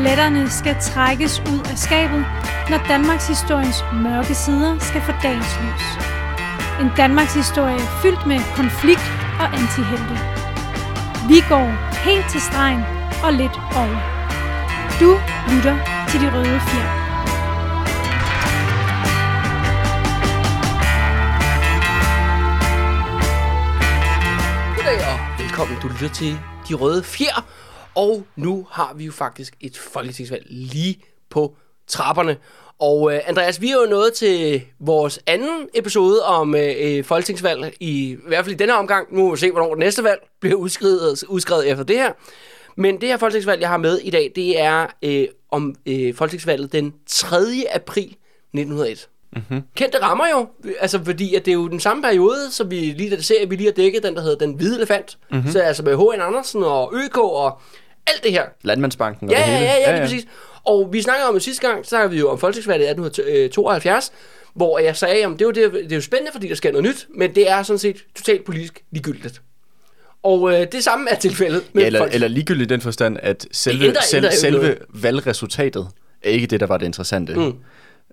Skeletterne skal trækkes ud af skabet, når Danmarks historiens mørke sider skal få dagens lys. En Danmarks historie fyldt med konflikt og antihelte. Vi går helt til stregen og lidt over. Du lytter til De Røde Fjer. Goddag og velkommen. Du lytter til De Røde Fjer. Og nu har vi jo faktisk et folketingsvalg lige på trapperne. Og øh, Andreas, vi er jo nået til vores anden episode om øh, øh, folketingsvalg, i, i hvert fald i denne omgang. Nu må vi se, hvornår det næste valg bliver udskrevet, udskrevet efter det her. Men det her folketingsvalg, jeg har med i dag, det er øh, om øh, folketingsvalget den 3. april 1901. Mm-hmm. Kendte rammer jo, altså fordi at det er jo den samme periode, som vi lige den serie, vi lige har dækket, den der hedder Den Hvide Elefant. Mm-hmm. Så altså med H.N. Andersen og ØK og alt det her. Landmandsbanken og Ja, det ja, hele. ja, ja, lige præcis. Og vi snakkede om det sidste gang, så snakkede vi jo om folketingsvalget 1872, hvor jeg sagde, at det er, jo, det, det er jo spændende, fordi der sker noget nyt, men det er sådan set totalt politisk ligegyldigt. Og øh, det samme er tilfældet med Ja, eller, folk- eller ligegyldigt i den forstand, at selve, ændrer- selv, ændrer selve noget. valgresultatet er ikke det, der var det interessante. Mm.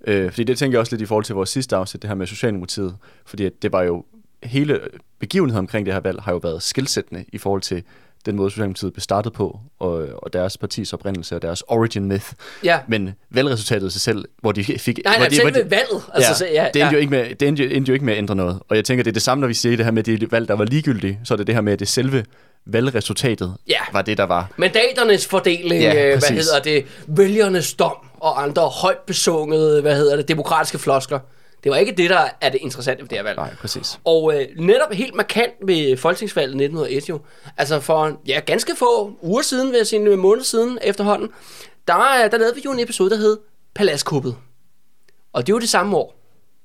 Øh, fordi det tænker jeg også lidt i forhold til vores sidste afsnit, det her med Socialdemokratiet. Fordi det var jo, hele begivenheden omkring det her valg har jo været skilsættende i forhold til den måde, Socialdemokratiet blev startet på, og, og deres partis oprindelse og deres origin myth. Ja. Men valgresultatet i sig selv, hvor de fik... Nej, hvor nej, de, selve de, valget. Altså, så, ja, det endte, ja. jo ikke med, det endte, jo, endte jo ikke med at ændre noget. Og jeg tænker, det er det samme, når vi siger det her med det valg, der var ligegyldige, så er det det her med, at det selve valgresultatet Ja. var det, der var. Mandaternes fordeling, Ja, ja, hvad hedder det, vælgernes dom og andre højt besungede, hvad hedder det, demokratiske floskler. Det var ikke det, der er det interessante ved det her valg. Nej, præcis. Og øh, netop helt markant ved folketingsvalget 1901 jo, altså for ja, ganske få uger siden, sige en måned siden efterhånden, der, øh, der lavede vi jo en episode, der hed Paladskuppet. Og det er jo det samme år,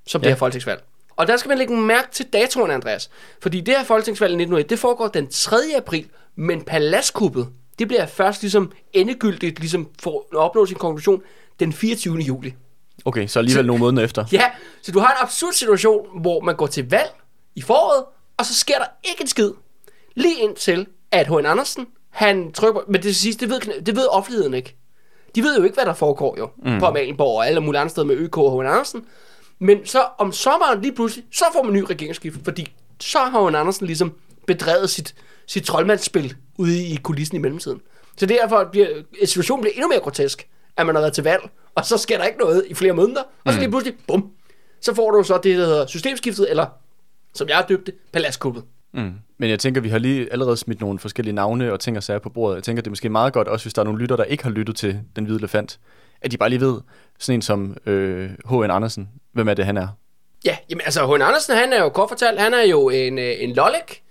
som ja. det her folketingsvalg. Og der skal man lægge mærke til datoren, Andreas. Fordi det her folketingsvalg i 1901, det foregår den 3. april, men paladskuppet, det bliver først ligesom endegyldigt, ligesom for at opnå sin konklusion, den 24. juli. Okay, så alligevel nogle måneder efter. Ja, så du har en absurd situation, hvor man går til valg i foråret, og så sker der ikke en skid. Lige indtil, at H.N. Andersen, han trykker på, men det, sidste, det, ved, det ved offentligheden ikke. De ved jo ikke, hvad der foregår jo, mm. på Amalienborg og alle mulige andre steder med ØK og H.N. Andersen. Men så om sommeren lige pludselig, så får man ny regeringsskift, fordi så har H.N. Andersen ligesom bedrevet sit, sit troldmandsspil ude i kulissen i mellemtiden. Så derfor bliver situationen bliver endnu mere grotesk, at man har været til valg, og så sker der ikke noget i flere måneder, og så lige pludselig, bum, så får du så det, der hedder systemskiftet, eller som jeg har døbt det, paladskuppet. Mm. Men jeg tænker, vi har lige allerede smidt nogle forskellige navne og ting og sager på bordet. Jeg tænker, det er måske meget godt, også hvis der er nogle lytter, der ikke har lyttet til Den Hvide Elefant, at de bare lige ved, sådan en som øh, H.N. Andersen, hvem er det, han er? Ja, jamen altså, H.N. Andersen, han er jo kort fortalt, han er jo en, øh, en lollik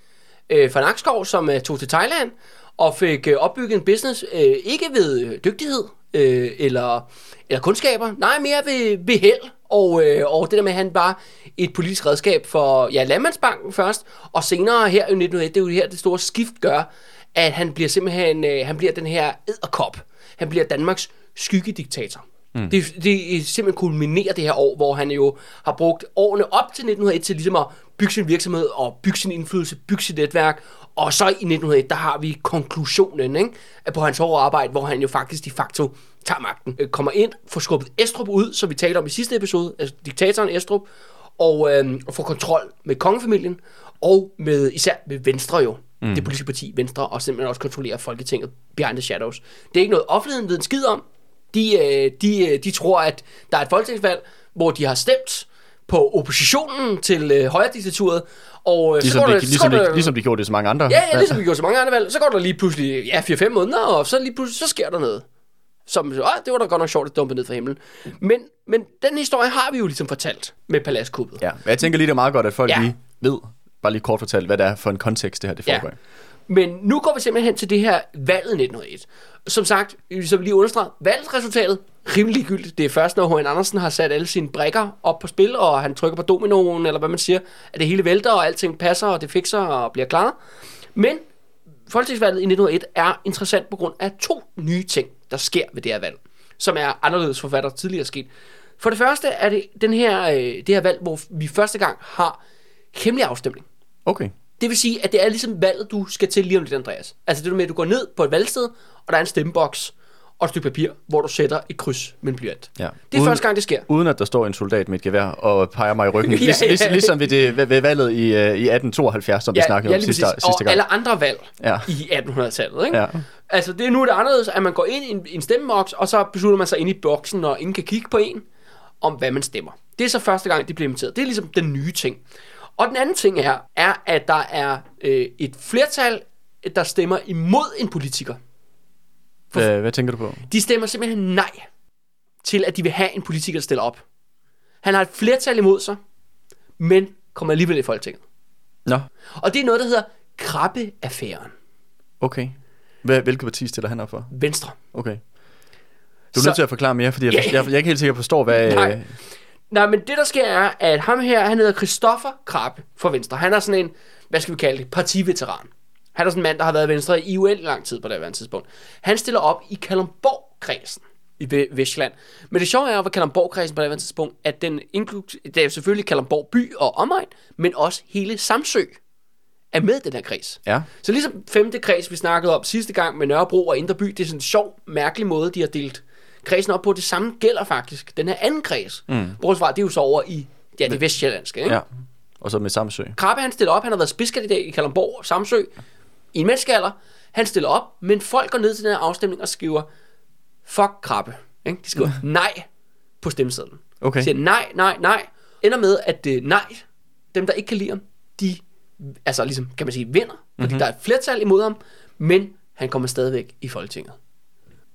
øh, fra Nakskov, som øh, tog til Thailand og fik øh, opbygget en business, øh, ikke ved øh, dygtighed øh, eller, eller kundskaber, nej, mere ved, ved held. Og, øh, og det der med, at han var et politisk redskab for ja, Landmandsbanken først, og senere her i 1901, det er jo her, det store skift gør, at han bliver simpelthen, øh, han bliver den her edderkop. Han bliver Danmarks skyggediktator. Mm. Det, det simpelthen kulminerer det her år, hvor han jo har brugt årene op til 1901 til ligesom at bygge sin virksomhed og bygge sin indflydelse, bygge sit netværk. Og så i 1901, der har vi konklusionen ikke? På hans hårde arbejde, hvor han jo faktisk de facto tager magten. Øh, Kommer ind, får skubbet Estrup ud, som vi talte om i sidste episode, altså diktatoren Estrup, og, og får kontrol med kongefamilien, og med især med Venstre jo, mm. det politiske parti Venstre, og simpelthen også kontrollerer Folketinget behind the shadows. Det er ikke noget, offentligheden ved en skid om. De, øh, de, øh, de tror, at der er et folketingsvalg, hvor de har stemt på oppositionen til øh, højrediktaturet, og øh, Ligesom, så går de, der, ligesom, så går de, der, ligesom de gjorde det så mange andre. Ja, ja, ligesom vi gjorde så mange andre valg. Så går der lige pludselig, ja, 4-5 måneder, og så lige pludselig, så sker der noget. Som, så, det var da godt nok sjovt at dumpe ned fra himlen. Men, men den historie har vi jo ligesom fortalt med Paladskuppet. ja. Jeg tænker lige, det er meget godt, at folk Ja. ja. lige ved, bare lige kort fortalt, hvad det er for en kontekst, det her det Ja. foregår. i. Men nu går vi simpelthen hen til det her valget 1901. Som sagt, som vi lige understreger, valgresultatet rimelig gyldigt. Det er først, når H.N. Andersen har sat alle sine brikker op på spil, og han trykker på dominoen, eller hvad man siger, at det hele vælter, og alting passer, og det fikser og bliver klar. Men Folketingsvalget i 1901 er interessant på grund af to nye ting, der sker ved det her valg, som er anderledes for hvad der tidligere er sket. For det første er det den her, øh, det her valg, hvor vi første gang har hemmelig afstemning. Okay. Det vil sige, at det er ligesom valget, du skal til lige om lidt, Andreas. Altså det der med, at du går ned på et valgsted, og der er en stemmeboks. og et stykke papir, hvor du sætter et kryds med en blyant. Ja. Det er Uden- første gang, det sker. Uden at der står en soldat med et gevær og peger mig i ryggen. Ja, ja, ja, Ligesom, ja. ligesom ved, det, ved, ved valget i, øh, i 1872, som vi snakkede om lige sidste, sidste Og gang. alle andre valg Ja. i 1800-tallet. Ikke? Ja. Altså, det er nu er det anderledes, at man går ind i en, en stemmeboks, og så beslutter man sig ind i boksen, og ingen kan kigge på en, om hvad man stemmer. Det er så første gang, det bliver implementeret. Det er ligesom den nye ting. Og den anden ting er, er at der er øh, et flertal, der stemmer imod en politiker. Hvad, hvad tænker du på? De stemmer simpelthen nej til, at de vil have en politiker, der stiller op. Han har et flertal imod sig, men kommer alligevel i Folketinget. Nå, Og det er noget, der hedder Krabbe-affæren. okay. Hvad, hvilket parti stiller han op for? Venstre. Okay. Du er Så- nødt til at forklare mere, fordi jeg, Ja. jeg, jeg, jeg er ikke helt sikker på, forstår, hvad... Nej. Nej, men det der sker er, at ham her, han hedder Christoffer Krabbe for Venstre. Han er sådan en, hvad skal vi kalde det, partiveteran. Han er sådan en mand, der har været Venstre i uendelig lang tid på det her tidspunkt. Han stiller op i Kalundborg-kredsen i Ve- Vestjylland. Men det sjove er jo ved Kalundborg-kredsen på det her tidspunkt, at den inklud- det er selvfølgelig Kalundborg by og omegn, men også hele Samsø er med i den her kreds. Ja. Så ligesom femte kreds, vi snakkede om sidste gang med Nørrebro og Indre By, det er sådan en sjov, mærkelig måde, de har delt kredsen op på. Det samme gælder faktisk den her anden kreds. Mm. Bortset fra, det er jo så over i ja, det vestjyllandske. Ikke? Ja. Og så med Samsø. Krabbe, han stiller op. Han har været spidskandidat i Kalundborg og Samsø i en menneskealder. Han stiller op, men folk går ned til den her afstemning og skriver, fuck Krabbe. Ikke? De skriver nej på stemmesedlen. Okay. De siger nej, nej, nej. Ender med, at det nej, dem der ikke kan lide ham, de altså ligesom, kan man sige, vinder. Fordi Mhm. mm-hmm. der er et flertal imod ham, men han kommer stadigvæk i Folketinget.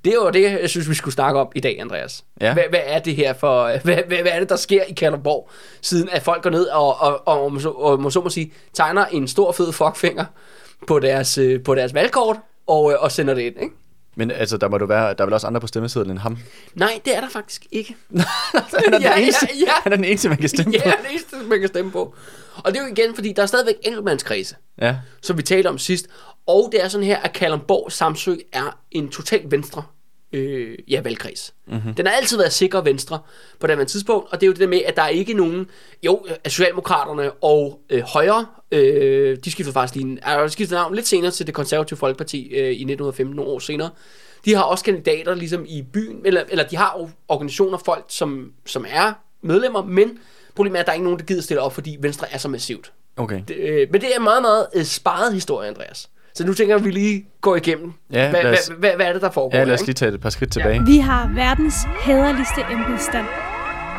Det er jo det, jeg synes, vi skulle snakke om i dag, Andreas. Ja. Hvad, hvad er det her for... Hvad, hvad, hvad er det, der sker i Kalundborg, siden at folk går ned og, og, og, og, så, og må så må sige, tegner en stor fed fuckfinger på deres, øh, på deres valgkort og, øh, og sender det ind, ikke? Men altså, der må du være, der er vel også andre på stemmesedlen end ham. Nej, det er der faktisk ikke. Han er, Ja, den eneste, ja, ja. han er den eneste, man kan stemme ja, på. det eneste, man kan stemme på. Og det er jo igen, fordi der er stadigvæk enkeltmandskredse, Ja. som vi talte om sidst. Og det er sådan her, at Kalundborg Samsø er en totalt venstre øh, ja, valgkreds. Mm-hmm. Den har altid været sikker venstre på det her tidspunkt, og det er jo det der med, at der er ikke nogen, jo, at Socialdemokraterne og øh, Højre, øh, de skiftede faktisk lige, er skiftet navn lidt senere til det konservative folkeparti øh, i 1915, nogle år senere. De har også kandidater ligesom i byen, eller, eller de har organisationer, folk, som, som er medlemmer, men problemet er, at der er ikke nogen, der gider stille op, fordi Venstre er så massivt. Okay. Det, øh, men det er meget, meget øh, sparet historie, Andreas. Så nu tænker jeg, at vi lige går igennem. Ja, hvad, os- hvad, hvad, hvad er det, der foregår? Ja, lad os lige tage et par skridt tilbage. Vi har verdens hæderligste embedsstand.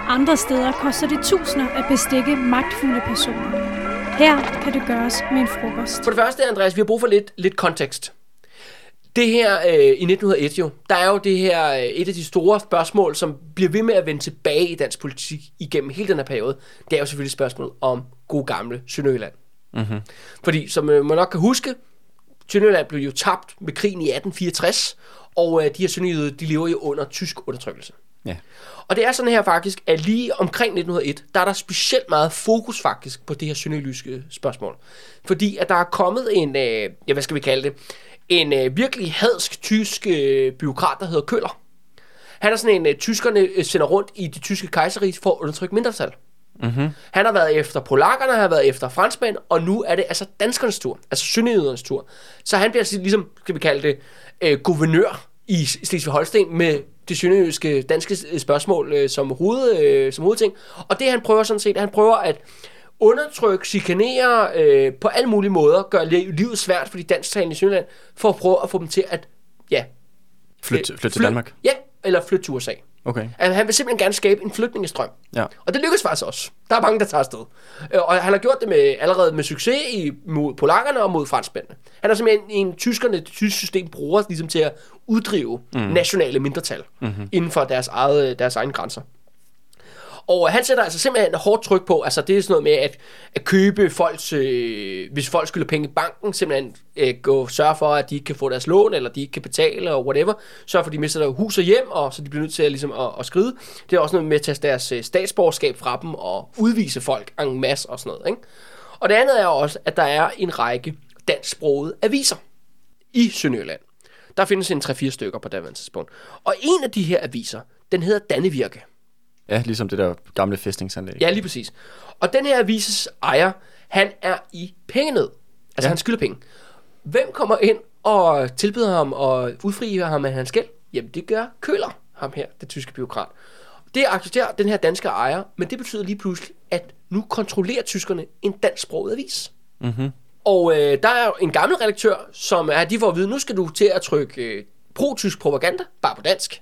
Andre steder koster det tusinder at bestikke magtfulde personer. Her kan det gøres med en frokost. For det første, Andreas, vi har brug for lidt, lidt kontekst. Det her øh, i 1901 jo, der er jo det her øh, et af de store spørgsmål, som bliver ved med at vende tilbage i dansk politik igennem hele den her periode. Det er jo selvfølgelig spørgsmålet om god gamle Sønderjylland. Mm-hmm. Fordi som øh, man nok kan huske, Sønderjylland blev jo tabt med krigen i 1864, og øh, de her sønderjyder, de lever jo under tysk undertrykkelse. Ja. Og det er sådan her faktisk, at lige omkring 1901, der er der specielt meget fokus faktisk på det her sønderjyske spørgsmål. Fordi at der er kommet en, øh, ja hvad skal vi kalde det, en øh, virkelig hadsk tysk øh, byråkrat, der hedder Køller. Han er sådan en, øh, tyskerne sender rundt i de tyske kejserige for at undertrykke mindretal. Mm-hmm. Han har været efter polakkerne, han har været efter franskmænd, og nu er det altså danskernes tur, altså sønderjydernes tur. Så han bliver altså ligesom, skal vi kalde det, øh, guvernør i Slesvig-Holsten med det sønderjyske danske øh, spørgsmål øh, som, hoved, øh, som hovedting. Og det han prøver sådan set, han prøver at undertrykke, chikanere øh, på alle mulige måder, gøre li- livet svært for de dansktalende i Sønderland, for at prøve at få dem til at, ja, Flyt, øh, flyt til fly- Danmark. Ja, eller flytte til USA. Okay. Altså, han vil simpelthen gerne skabe en flygtningestrøm. Ja. Og det lykkes faktisk også. Der er mange, der tager afsted. Øh, Og han har gjort det med, allerede med succes i, mod polakkerne og mod franskmændene. Han er simpelthen en tyskerne, det tyske system bruger ligesom til at uddrive mm. nationale mindretal mm-hmm. inden for deres, eget, deres egne grænser. Og han sætter altså simpelthen hårdt tryk på, altså det er sådan noget med at, at købe folks, øh, hvis folk skylder penge i banken, simpelthen øh, gå, sørge for, at de ikke kan få deres lån, eller de ikke kan betale, og whatever. Sørge for, at de mister deres hus og hjem, og så de bliver nødt til at, ligesom, at, at skride. Det er også noget med at tage deres øh, statsborgerskab fra dem, og udvise folk en masse og sådan noget. Ikke? Og det andet er også, at der er en række dansksprogede aviser i Sønderjylland. Der findes en 3-4 stykker på daværende tidspunkt. Og en af de her aviser, den hedder Dannevirke. Ja, ligesom det der gamle fæstningsanlæg. Ja, lige præcis. Og den her avises ejer, han er i pengenød. Altså, ja. Han skylder penge. Hvem kommer ind og tilbyder ham og udfrier ham af hans gæld? Jamen, det gør Køller, ham her, den tyske byråkrat. Det accepterer den her danske ejer, men det betyder lige pludselig, at nu kontrollerer tyskerne en dansksproget avis. Mm-hmm. Og øh, der er jo en gammel redaktør, som er, de får at vide, nu skal du til at trykke øh, pro-tysk propaganda, bare på dansk.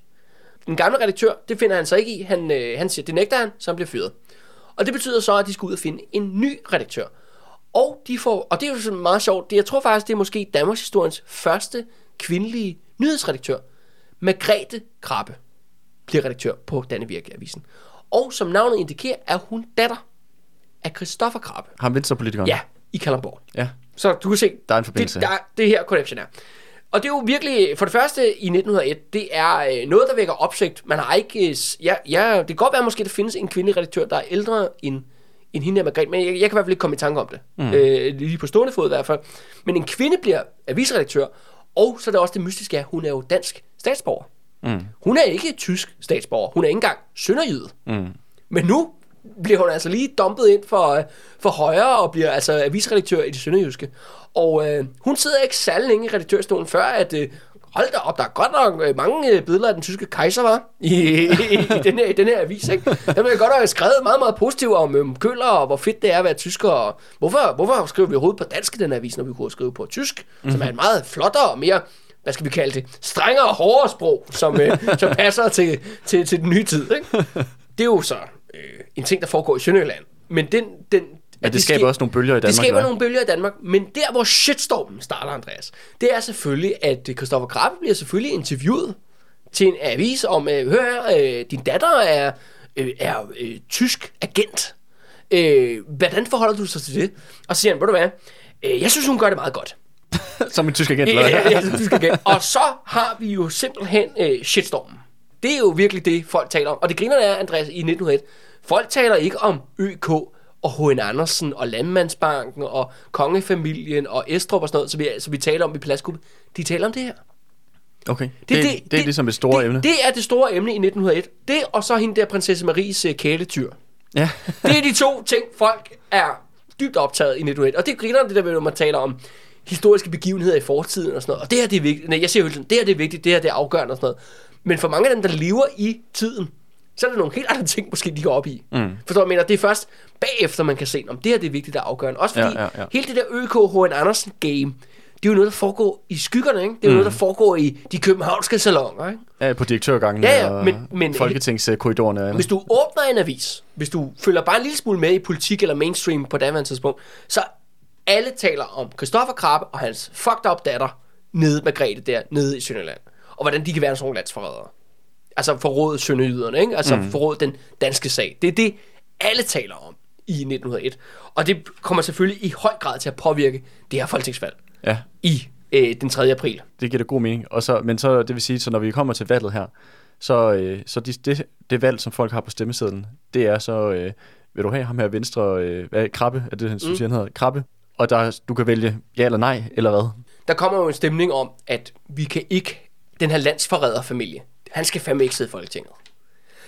Den gamle redaktør, det finder han så ikke i. Han, øh, han siger, det nægter han, så han bliver fyret. Og det betyder så, at de skal ud og finde en ny redaktør. Og, de får, og det er jo sådan meget sjovt. Det, jeg tror faktisk, det er måske Danmarks historiens første kvindelige nyhedsredaktør. Margrethe Krabbe bliver redaktør på Dannevirke-avisen. Og som navnet indikerer, er hun datter af Christoffer Krabbe. Ham venstrepolitikeren? Ja, i Kalundborg. Ja. Så du kan se, Der er en forbindelse. Det, der, det her connection er. Og det er jo virkelig, for det første i 1901, det er øh, noget, der vækker opsigt. Man har ikke, øh, ja, ja, det kan godt være måske, der findes en kvindelig redaktør, der er ældre end, end hende her Margrethe, men jeg, jeg kan i hvert fald ikke komme i tanke om det. Mm. Øh, lige på stående fod i hvert fald. Men en kvinde bliver avisredaktør, og så er der også det mystiske, at hun er jo dansk statsborger. Mm. Hun er ikke tysk statsborger, hun er ikke engang sønderjyde. Mm. Men nu bliver hun altså lige dumpet ind for, øh, for højre og bliver altså avisredaktør i det sønderjyske. Og øh, hun sidder ikke særlig længe i redaktørstolen, før at... Øh, Hold da op, der er godt nok øh, mange øh, billeder af den tyske kejser, var i, i, i, den her, i den her avis, ikke? Der jeg godt have skrevet meget, meget positivt om øhm, Køller, og hvor fedt det er at være tysker, og hvorfor, hvorfor skriver vi overhovedet på dansk i den her avis, når vi kunne skrive på tysk, mm-hmm. som er et meget flottere og mere, hvad skal vi kalde det, strengere og hårdere sprog, som, øh, som passer til, til, til den nye tid, ikke? Det er jo så øh, en ting, der foregår i Sønderjylland. Men den, den, Ja, det skaber sker- også nogle bølger i Danmark. det skaber nogle bølger i Danmark, men der hvor shitstormen starter, Andreas, det er selvfølgelig, at Christoffer Krabbe bliver selvfølgelig interviewet til en avis om, øh, hør her, øh, din datter er, øh, er øh, tysk agent. Øh, hvordan forholder du sig til det? Og så siger han, ved du hvad, øh, jeg synes, hun gør det meget godt. Som en tysk agent, eller ja, ja, som tysk agent. Og så har vi jo simpelthen øh, shitstormen. Det er jo virkelig det, folk taler om. Og det griner er, Andreas, i 1901. Folk taler ikke om ØK og H.N. Andersen og Landmandsbanken og Kongefamilien og Estrup og sådan noget, som vi, som vi taler om i Pladsgruppe. De taler om det her. Okay, det, det, det, det er ligesom et stort det, emne. Det er det store emne i 1901. Det og så hende der prinsesse Maries øh, kæletyr. Ja. Det er de to ting, folk er dybt optaget i 1901. Og det griner det der, når man taler om historiske begivenheder i fortiden og sådan noget. Og det her det er vigtigt. Nej, jeg siger jo det her det er vigtigt, det her det er afgørende og sådan noget. Men for mange af dem, der lever i tiden, så er der nogle helt andre ting, måske de går op i. Mm. Forstår du, mener? Det er først bagefter, man kan se, om det her det er vigtigt, det er afgørende. Også fordi Ja, ja, ja. hele det der ØK H.N. Andersen game, det er jo noget, der foregår i skyggerne, ikke? Det er jo mm. noget, der foregår i de københavnske salonger, ikke? ja, på direktørgangen Ja, ja, men- men- folketingskorridorerne. og andet. Hvis du åbner en avis, hvis du følger bare en lille smule med i politik eller mainstream på daværende tidspunkt, så alle taler om Christoffer Krabbe og hans fucked up datter nede med Grete der, nede i Sønderland. Og hvordan de kan være sådan nogle landsforrædere. Altså forrådet sønderjyderne, ikke? Altså mm. forrådet den danske sag. Det er det, alle taler om i 1901. Og det kommer selvfølgelig i høj grad til at påvirke det her folketingsvalg Ja, i øh, den 3. april. det giver da god mening. Og så, men så, det vil sige, så når vi kommer til valget her, så, øh, så de, det, det valg, som folk har på stemmesedlen, det er så, øh, vil du have ham her venstre, øh, hvad, Krabbe, er det, han synes, han hedder? Krabbe. Og der, du kan vælge ja eller nej, eller hvad? der kommer jo en stemning om, at vi kan ikke, den her landsforræderfamilie, han skal fandme ikke sidde i Folketinget.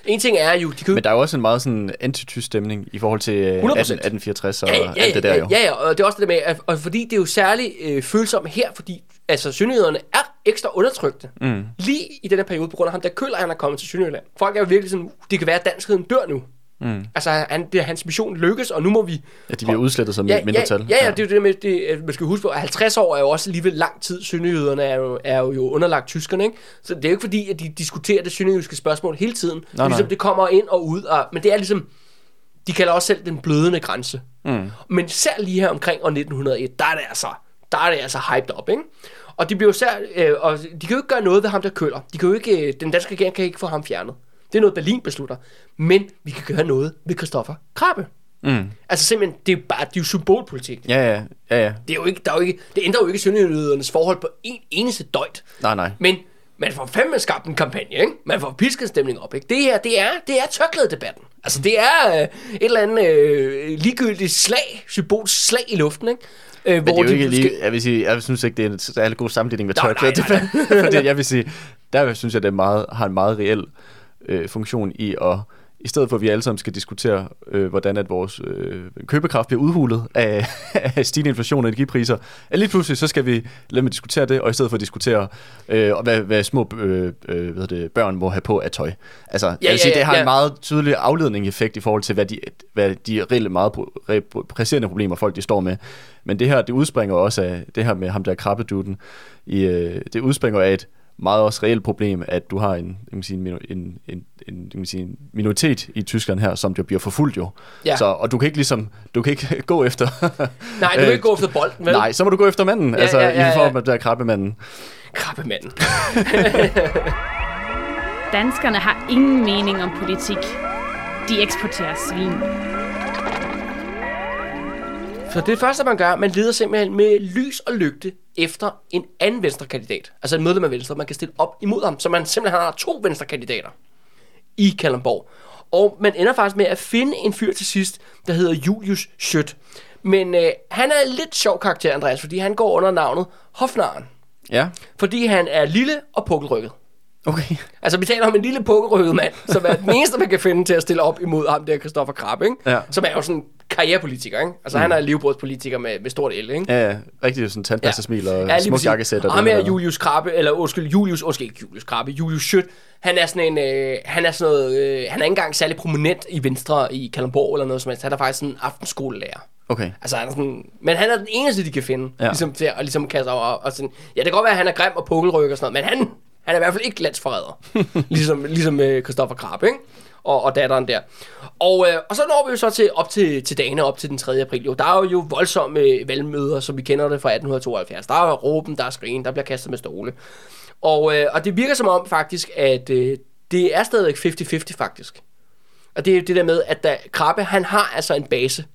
En ting er jo, de kan Men der er jo også en meget sådan antitysk stemning i forhold til øh, 18, 1864 og ja, ja, alt det der ja, jo. Ja, ja, og det er også det med, at, og fordi det er jo særligt øh, følsomt her, fordi altså sønderjyderne er ekstra undertrykte. Mm. Lige i den her periode, på grund af ham, der køller, han er kommet til Sønderjylland. Folk er jo virkelig sådan, det kan være, at danskheden dør nu. Mm. Altså, han, det, hans mission lykkes, og nu må vi... Ja, de bliver udslettet som Ja, mindretal. ja, ja, ja, det er jo det med, det, at man skal huske på, at 50 år er jo også alligevel lang tid. Sønderjyderne er jo, er jo, underlagt tyskerne, ikke? Så det er jo ikke fordi, at de diskuterer det sønderjyske spørgsmål hele tiden. Nej, nej. ligesom, det kommer ind og ud, og, men det er ligesom, de kalder også selv den blødende grænse. Mm. Men selv lige her omkring år 1901, der er det altså, der er det altså hyped op, ikke? Og de bliver jo sær, øh, og de kan jo ikke gøre noget ved ham, der køller. De kan jo ikke, øh, den danske regering kan ikke få ham fjernet. Det er noget, Berlin beslutter. Men vi kan gøre noget ved Christoffer Krabbe. Mm. Altså simpelthen, det er jo bare, det er jo symbolpolitik. Ja, ja, ja, ja. Det, er jo ikke, der er jo ikke, det ændrer jo ikke sønderjydernes forhold på en eneste døjt. Nej, nej. Men man får fandme skabt en kampagne, ikke? Man får pisket stemning op, ikke? Det her, det er, det er tørklædedebatten. Altså, det er øh, et eller andet øh, ligegyldigt slag, symbolsk slag i luften, ikke? Øh, Men det er jo ikke lige, jeg vil sige, jeg synes ikke, det er en særlig god sammenligning med Nej, tørklæde. nej, Fordi jeg vil sige, der synes jeg, det er meget, har en meget reel øh, funktion i at i stedet for at vi alle sammen skal diskutere, øh, hvordan at vores øh, købekraft bliver udhulet af, af stigende inflation og energipriser, at lige pludselig så skal vi lade med diskutere det, og i stedet for at diskutere, øh, hvad, hvad små øh, øh, hvad det, børn må have på af tøj. Altså, ja, jeg vil sige, ja, det har ja. en meget tydelig afledning effekt i forhold til, hvad de, hvad de reelle meget presserende problemer, folk de står med. Men det her, det udspringer også af det her med ham der krabbeduden. I, øh, det udspringer af et meget også reelt problem, at du har en, jeg sige, en, en, en, en, jeg sige, en minoritet i Tyskland her, som jo bliver forfulgt jo. Ja. Så, og du kan ikke ligesom, du kan ikke gå efter... nej, du kan ikke gå efter bolden, vel? Nej, så må du gå efter manden, ja, altså ja, ja, ja. i form af der krabbemanden. Krabbemanden. Danskerne har ingen mening om politik. De eksporterer svin. Så det første, man gør, man leder simpelthen med lys og lygte efter en anden venstrekandidat. Altså en medlem af Venstre, man kan stille op imod ham. Så man simpelthen har to venstrekandidater i Kalundborg. Og man ender faktisk med at finde en fyr til sidst, der hedder Julius Schødt. Men øh, han er lidt sjov karakter, Andreas, fordi han går under navnet Hofnaren. Ja. Fordi han er lille og pukkelrykket. Okay. Altså, vi taler om en lille pukkelrykket mand, som er den eneste, man kan finde til at stille op imod ham, der Christoffer Krabbe, ikke? Ja. Som er jo sådan karrierepolitiker, ikke? Altså, mm. han er livbrudspolitiker med, med stort el, ikke? Ja, ja. Rigtig sådan tandpasta-smil og ja, smuk jakkesæt. Og ham er Julius Krabbe, eller undskyld, Julius, undskyld, ikke Julius Krabbe, Julius Schødt, han er sådan en, øh, han er sådan noget, øh, han er ikke engang særlig prominent i Venstre i Kalundborg eller noget som helst. Han er faktisk sådan en aftenskolelærer. Okay. Altså, han er sådan, men han er den eneste, de kan finde, ja. ligesom til at ligesom kaste over. Og, og sådan, ja, det kan godt være, at han er grim og pukkelryg og sådan noget, men han, han er i hvert fald ikke landsforræder. ligesom, ligesom med Christoffer Krab, ikke? Og, og datteren der. Og, øh, og så når vi jo så til, op til, til dagene op til den 3. april. Jo, der er jo voldsomme valgmøder, som vi kender det fra 1872. Der er råben, der er skrigen, der bliver kastet med stole. Og, øh, og det virker som om faktisk, at øh, det er stadigvæk 50-50 faktisk. Og det er det der med, at der, Krabbe, han har altså en base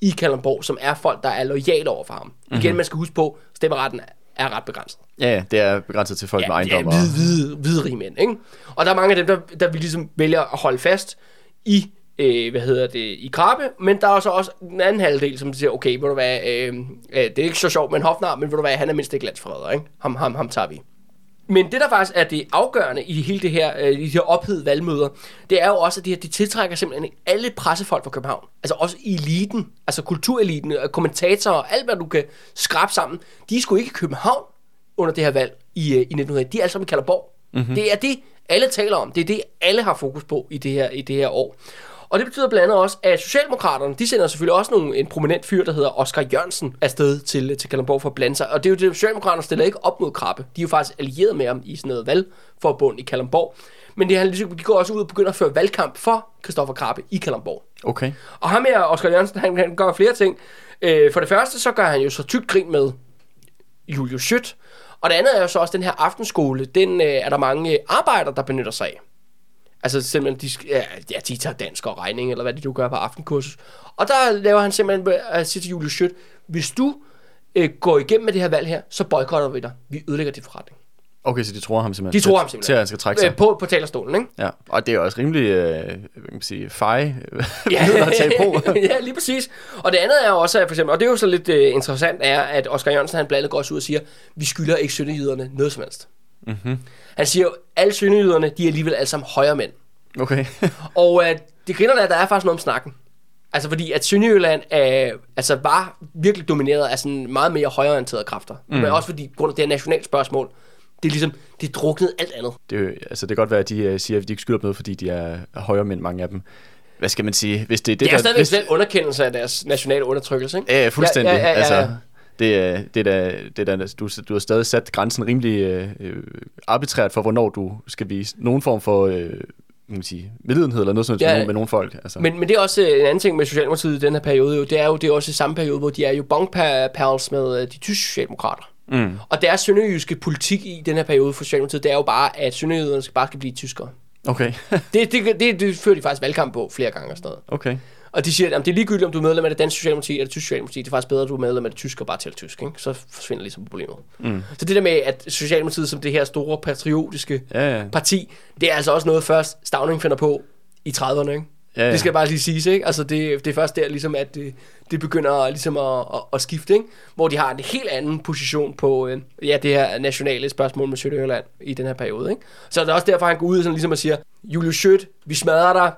i Kalundborg, som er folk, der er lojale over for ham. Mm-hmm. Igen, man skal huske på, stemmeretten er ret begrænset. Ja, ja, det er begrænset til folk ja, med ejendom. Ja, hvide, hvide, hvide rige mænd, ikke? Og der er mange af dem, der, der vil ligesom vælger at holde fast i, øh, hvad hedder det, i krabbe, men der er så også en anden halvdel, som siger, okay, ved du hvad, øh, øh, det er ikke så sjovt med en hofnar, men ved du hvad, han er mindst ikke landsforræder, ikke? Ham, ham, ham tager vi. Men det, der faktisk er det afgørende i hele det her, øh, i de her ophedede valgmøder, det er jo også, at de, her, de tiltrækker simpelthen alle pressefolk fra København. Altså også eliten, altså kultureliten, kommentatorer, alt hvad du kan skrabe sammen. De er sgu ikke i København under det her valg i, øh, i 1900. De er alle sammen i Kalderborg. Mm-hmm. Det er det, alle taler om. Det er det, alle har fokus på i det her, i det her år. Og det betyder blandt andet også, at Socialdemokraterne, de sender selvfølgelig også nogle, en prominent fyr, der hedder Oscar Jørgensen, afsted til, til Kalundborg for at blande sig. Og det er jo det, Socialdemokraterne stiller ikke op mod Krabbe. De er jo faktisk allieret med ham i sådan noget valgforbund i Kalundborg. Men det, han, de går også ud og begynder at føre valgkamp for Christoffer Krabbe i Kalundborg. Okay. Og ham her, Oscar Jørgensen, han, han gør flere ting. Øh, for det første, så gør han jo så tykt grin med Julius Schødt. Og det andet er jo så også den her aftenskole. Den øh, er der mange arbejdere, der benytter sig af. Altså simpelthen, de, ja, de tager dansk og regning, eller hvad de du gør på aftenkursus. Og der laver han simpelthen at sige til Julius Schødt, hvis du øh, går igennem med det her valg her, så boykotter vi dig. Vi ødelægger dit forretning. Okay, så de tror ham simpelthen. De tror ham simpelthen. Til, at han skal trække sig. Øh, på, på talerstolen, ikke? Ja, og det er også rimelig, øh, hvad kan man sige, fej ja. at tage på. ja, lige præcis. Og det andet er også, for eksempel, og det er jo så lidt øh, interessant, er, at Oscar Jørgensen, han blandt andet går også ud og siger, vi skylder ikke sønderjyderne noget som helst. Mm-hmm. Han siger jo, alle sønderjyderne, de er alligevel alle sammen højre mænd. Okay. og øh, det griner der, der er faktisk noget om snakken. Altså fordi, at Sønderjylland øh, altså var virkelig domineret af sådan meget mere højreorienterede kræfter. Mm. Men også fordi, grund af det her nationalt spørgsmål, det er ligesom, det druknede alt andet. Det, altså, det kan godt være, at de uh, siger, at de ikke skylder noget, fordi de er højere mænd, mange af dem. Hvad skal man sige? Hvis det, det, det er der, stadigvæk hvis... den underkendelse af deres nationale undertrykkelse, ikke? Ja, fuldstændig. Ja, ja, ja, ja. Altså, det, er, det, er, det er, du, du har stadig sat grænsen rimelig øh, arbitrært for, hvornår du skal vise nogen form for øh, man sige, medlidenhed eller noget sådan ja, med nogle folk. Altså. Men, men det er også øh, en anden ting med Socialdemokratiet i den her periode, jo, det er jo det er også samme periode, hvor de er jo bongpals med øh, de tyske socialdemokrater. Mm. Og deres sønderjyske politik i den her periode for Socialdemokratiet, det er jo bare, at sønderjyderne skal bare skal blive tyskere. Okay. det, det, det, det fører de faktisk valgkamp på flere gange og sådan noget. Okay. Og de siger, at det er ligegyldigt, om du er medlem af det danske socialdemokrati eller det tyske socialdemokrati. Det er faktisk bedre, at du er medlem af det tyske og bare taler tysk. Ikke? Så forsvinder ligesom problemet. Mm. Så det der med, at Socialdemokratiet som det her store patriotiske ja, ja. parti, det er altså også noget først Stavning finder på i 30'erne. Ikke? Ja, ja. Det skal bare lige siges, ikke? Altså det, det er først der, ligesom, at det, det begynder ligesom at, at, at skifte, ikke? Hvor de har en helt anden position på øh, ja, det her nationale spørgsmål med Sønderjylland i den her periode. Ikke? Så det er også derfor, han går ud og sådan ligesom og siger, Julius Schødt, vi smadrer dig,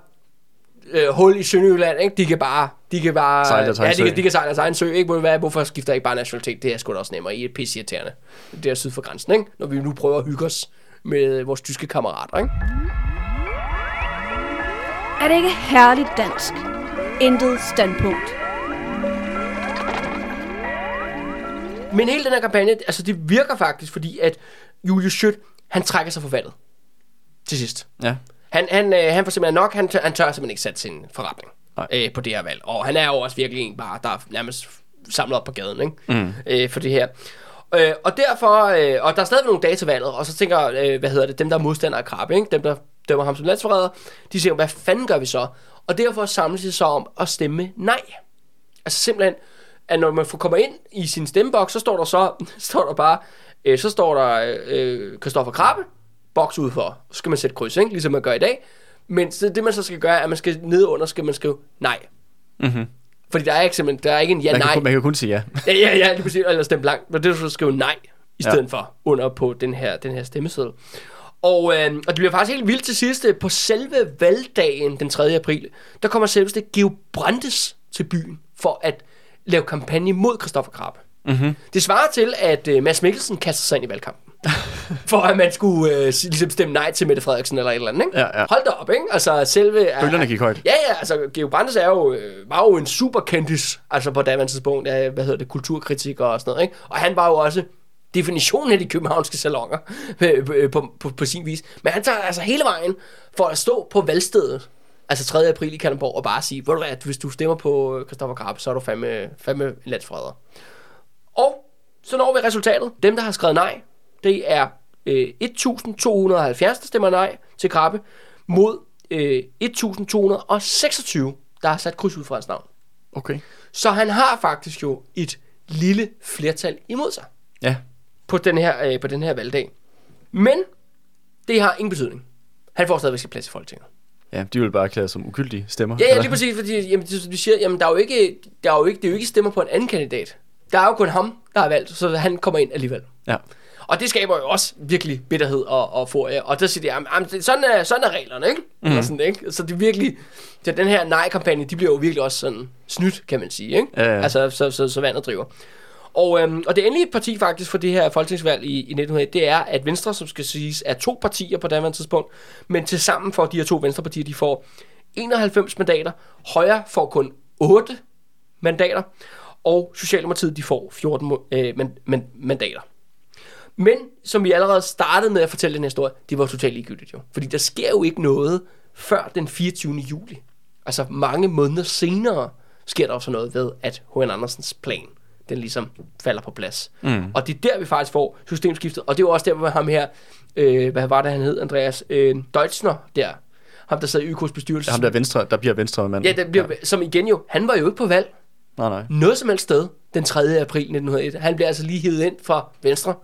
øh, hul i Sønderjylland, ikke? De kan bare... De kan bare... Sejle ja, de, kan, de kan sejle deres egen sø, ikke? Hvad, hvorfor skifter ikke bare nationalitet? Det er sgu da også nemmere. I er pisse irriterende. Det er syd for grænsen, ikke? Når vi nu prøver at hygge os med vores tyske kammerater, ikke? Er det ikke herligt dansk? Intet standpunkt. Men hele den her kampagne, altså det virker faktisk, fordi at Julius Schødt, han trækker sig for valget. Til sidst. Ja. Han, han, øh, han får simpelthen nok, han, tør, han tør simpelthen ikke sætte sin forretning øh, på det her valg. Og han er jo også virkelig en bare, der er nærmest samlet op på gaden, ikke? Mm. Øh, for det her. Øh, og derfor, øh, og der er stadig nogle dage til valget, og så tænker, øh, hvad hedder det, dem der er modstandere af Krabbe, ikke? dem der dømmer ham som landsforræder, de siger, hvad fanden gør vi så? Og derfor samles de så om at stemme nej. Altså simpelthen, at når man får kommer ind i sin stemmeboks, så står der så, står der bare, øh, så står der øh, Christoffer Krabbe, boks ud for, så skal man sætte kryds, ikke? ligesom man gør i dag. Men så det man så skal gøre, er, at man skal ned under, skal man skrive nej. Mm-hmm. Fordi der er ikke simpelthen, der er ikke en ja, Man, nej. kan, man kan kun sige ja. Ja, ja, ja, lige præcis, eller stemme blank. Men det er så skrive nej, i Ja. stedet for, under på den her, den her stemmeseddel. Og, øh, og det bliver faktisk helt vildt til sidst. øh, På selve valgdagen den 3. april, der kommer selveste Geo Brandes til byen for at lave kampagne mod Christoffer Krabbe. Mm-hmm. Det svarer til, at øh, Mads Mikkelsen kaster sig ind i valgkampen. for at man skulle øh, ligesom stemme nej til Mette Frederiksen eller et eller andet, ikke? Ja, ja. Hold da op, ikke? Altså selve... Bølgerne gik højt. Ja, ja, altså Geo Brandes er jo, øh, var jo en super kendis, altså på daværende tidspunkt, af, hvad hedder det, kulturkritiker og sådan noget, ikke? Og han var jo også definitionen af de københavnske salonger øh, på, på, på, på sin vis. Men han tager altså hele vejen for at stå på valgstedet, altså 3. april i Kalundborg, og bare sige, du hvad, hvis du stemmer på øh, Christoffer Krabbe, så er du fandme, fandme landsforræder. Og så når vi resultatet. Dem, der har skrevet nej, det er øh, 1.270, der stemmer nej til Krabbe, mod øh, 1.226, der har sat kryds ud fra hans navn. Okay. Så han har faktisk jo et lille flertal imod sig Ja. På den her, øh, på den her valgdag. Men det har ingen betydning. Han får stadigvæk sin plads i Folketinget. Ja, de vil bare erklære som ukyldige stemmer. Ja, ja, lige præcis, fordi jamen, det, vi siger, jamen, der er jo ikke, der er jo ikke, det er jo ikke stemmer på en anden kandidat. Der er jo kun ham, der er valgt, så han kommer ind alligevel. Ja. Og det skaber jo også virkelig bitterhed og, og furie. Og der siger de, jamen, jamen, sådan, er, sådan er reglerne, ikke? Mm. Eller sådan, ikke? Så det virkelig, så den her nej-kampagne, de bliver jo virkelig også sådan snydt, kan man sige, ikke? Ja, ja. Altså, så, så, så vandet driver. Og, øhm, og det endelige parti faktisk for det her folketingsvalg i, i 1900, det er, at Venstre, som skal siges, er to partier på daværende tidspunkt, men til sammen får de her to Venstrepartier, de får 91 mandater, Højre får kun 8 mandater, og Socialdemokratiet, de får 14 øh, man, man, mandater. Men, som vi allerede startede med at fortælle den her historie, det var totalt ligegyldigt jo. Fordi der sker jo ikke noget før den 24. juli. Altså mange måneder senere sker der også noget ved, at H.N. Andersens plan, den ligesom falder på plads. Mm. Og det er der, vi faktisk får systemskiftet. Og det er jo også der, hvor ham her, øh, hvad var det, han hed, Andreas øh, Deutschner, der. Ham, der sad i YK's bestyrelse. Ham der venstre, der bliver venstre mand. Ja, der bliver, ja. som igen jo, han var jo ikke på valg Nej, nej. noget som helst sted den 3. april 1901. Han bliver altså lige hivet ind fra Venstre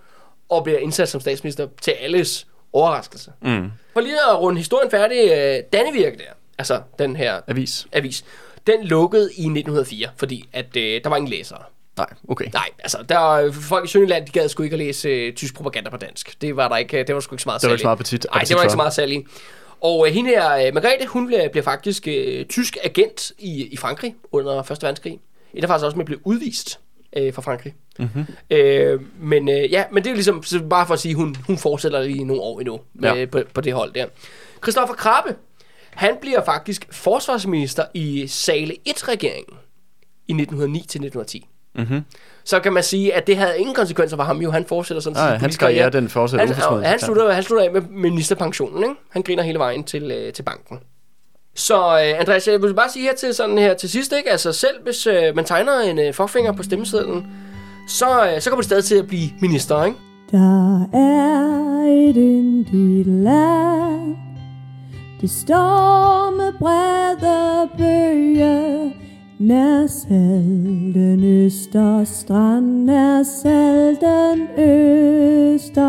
og bliver indsat som statsminister til alles overraskelse. Mm. For lige at runde historien færdig, øh, Dannevirke der, altså den her Avis. avis, den lukkede i 1904, fordi at øh, der var ingen læsere. Nej, okay. Nej, altså der folk i Sønderjylland, de gad sgu ikke at læse øh, tysk propaganda på dansk. Det var der ikke, det var sgu ikke så meget Det var ikke så meget appetit- Nej, det var ikke så meget salg i. Og øh, hende her, øh, Margrethe, hun bliver, bliver faktisk øh, tysk agent i, i Frankrig under 1. verdenskrig. Et er faktisk også med blive udvist øh, fra Frankrig. Mm-hmm. Øh, men øh, ja, men det er ligesom så bare for at sige, hun, hun fortsætter lige nogle år endnu med, Ja. på, på det hold der. Christoffer Krabbe, han bliver faktisk forsvarsminister i Sale 1-regeringen i 1909-1910. Mm-hmm. Så kan man sige, at det havde ingen konsekvenser for ham jo. Han fortsætter sådan Nej, hans karriere, den fortsætter han, han, slutter, han slutter af med ministerpensionen, ikke? Han griner hele vejen til, øh, til banken. Så øh, Andreas, jeg vil bare sige her til, sådan her til sidst, ikke? Altså selv hvis øh, man tegner en øh, forfinger på stemmesedlen, så, øh, så kommer det stadig til at blive minister, ikke? Der er et yndigt land Det står med brede bøge Nær salten Østerstrand Nær salten Østerstrand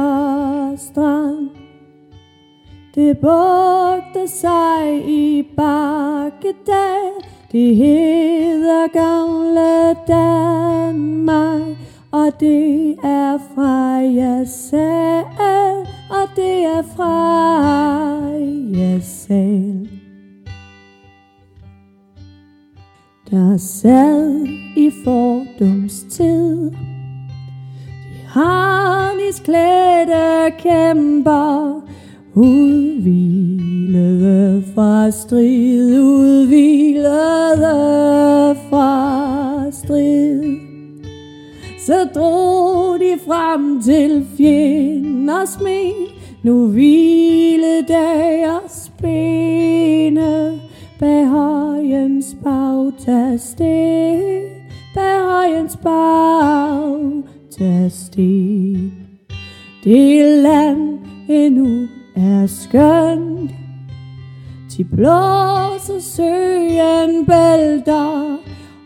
Det bugter sig i bakkedal Det hedder gamle Danmark. Og det er fra jeg Jasal Og det er fra jeg Jasal der sad i fordumstid. De harnisklædte kæmper, udvilede fra strid, udvilede fra strid. Så drog de frem til fjenders men, nu hvile deres bene bag højens bagtasten, bag højens sted. Det land endnu er skønt, de blåser søen bælter,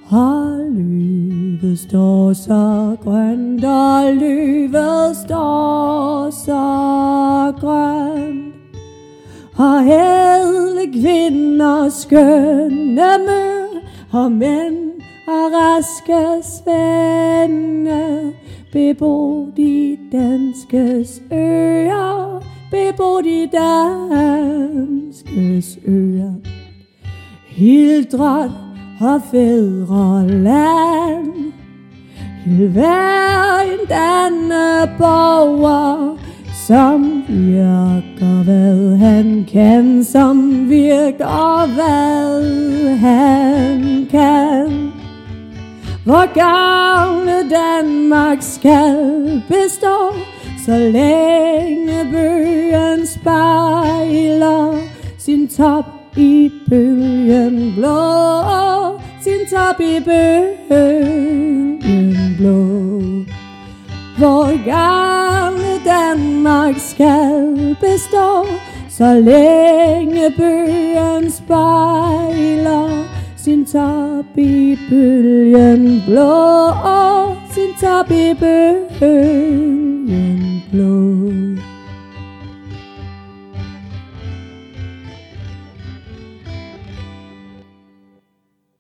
og løvet står så grønt, og løvet står så grønt. Og ædle kvinder skønne mø og mænd og raske svende, bebo de danskes øer, bebo de danskes øer. Hildret og fædreland, Hild hver en danneborger, som virker hvad han kan, som virker hvad han kan. Hvor gamle Danmark skal bestå, så længe bøgen spejler sin top i bølgen blå, sin top i bølgen blå. Hvor gamle Danmark skal bestå, så længe bøgen spejler sin top i bølgen blå, sin top i bølgen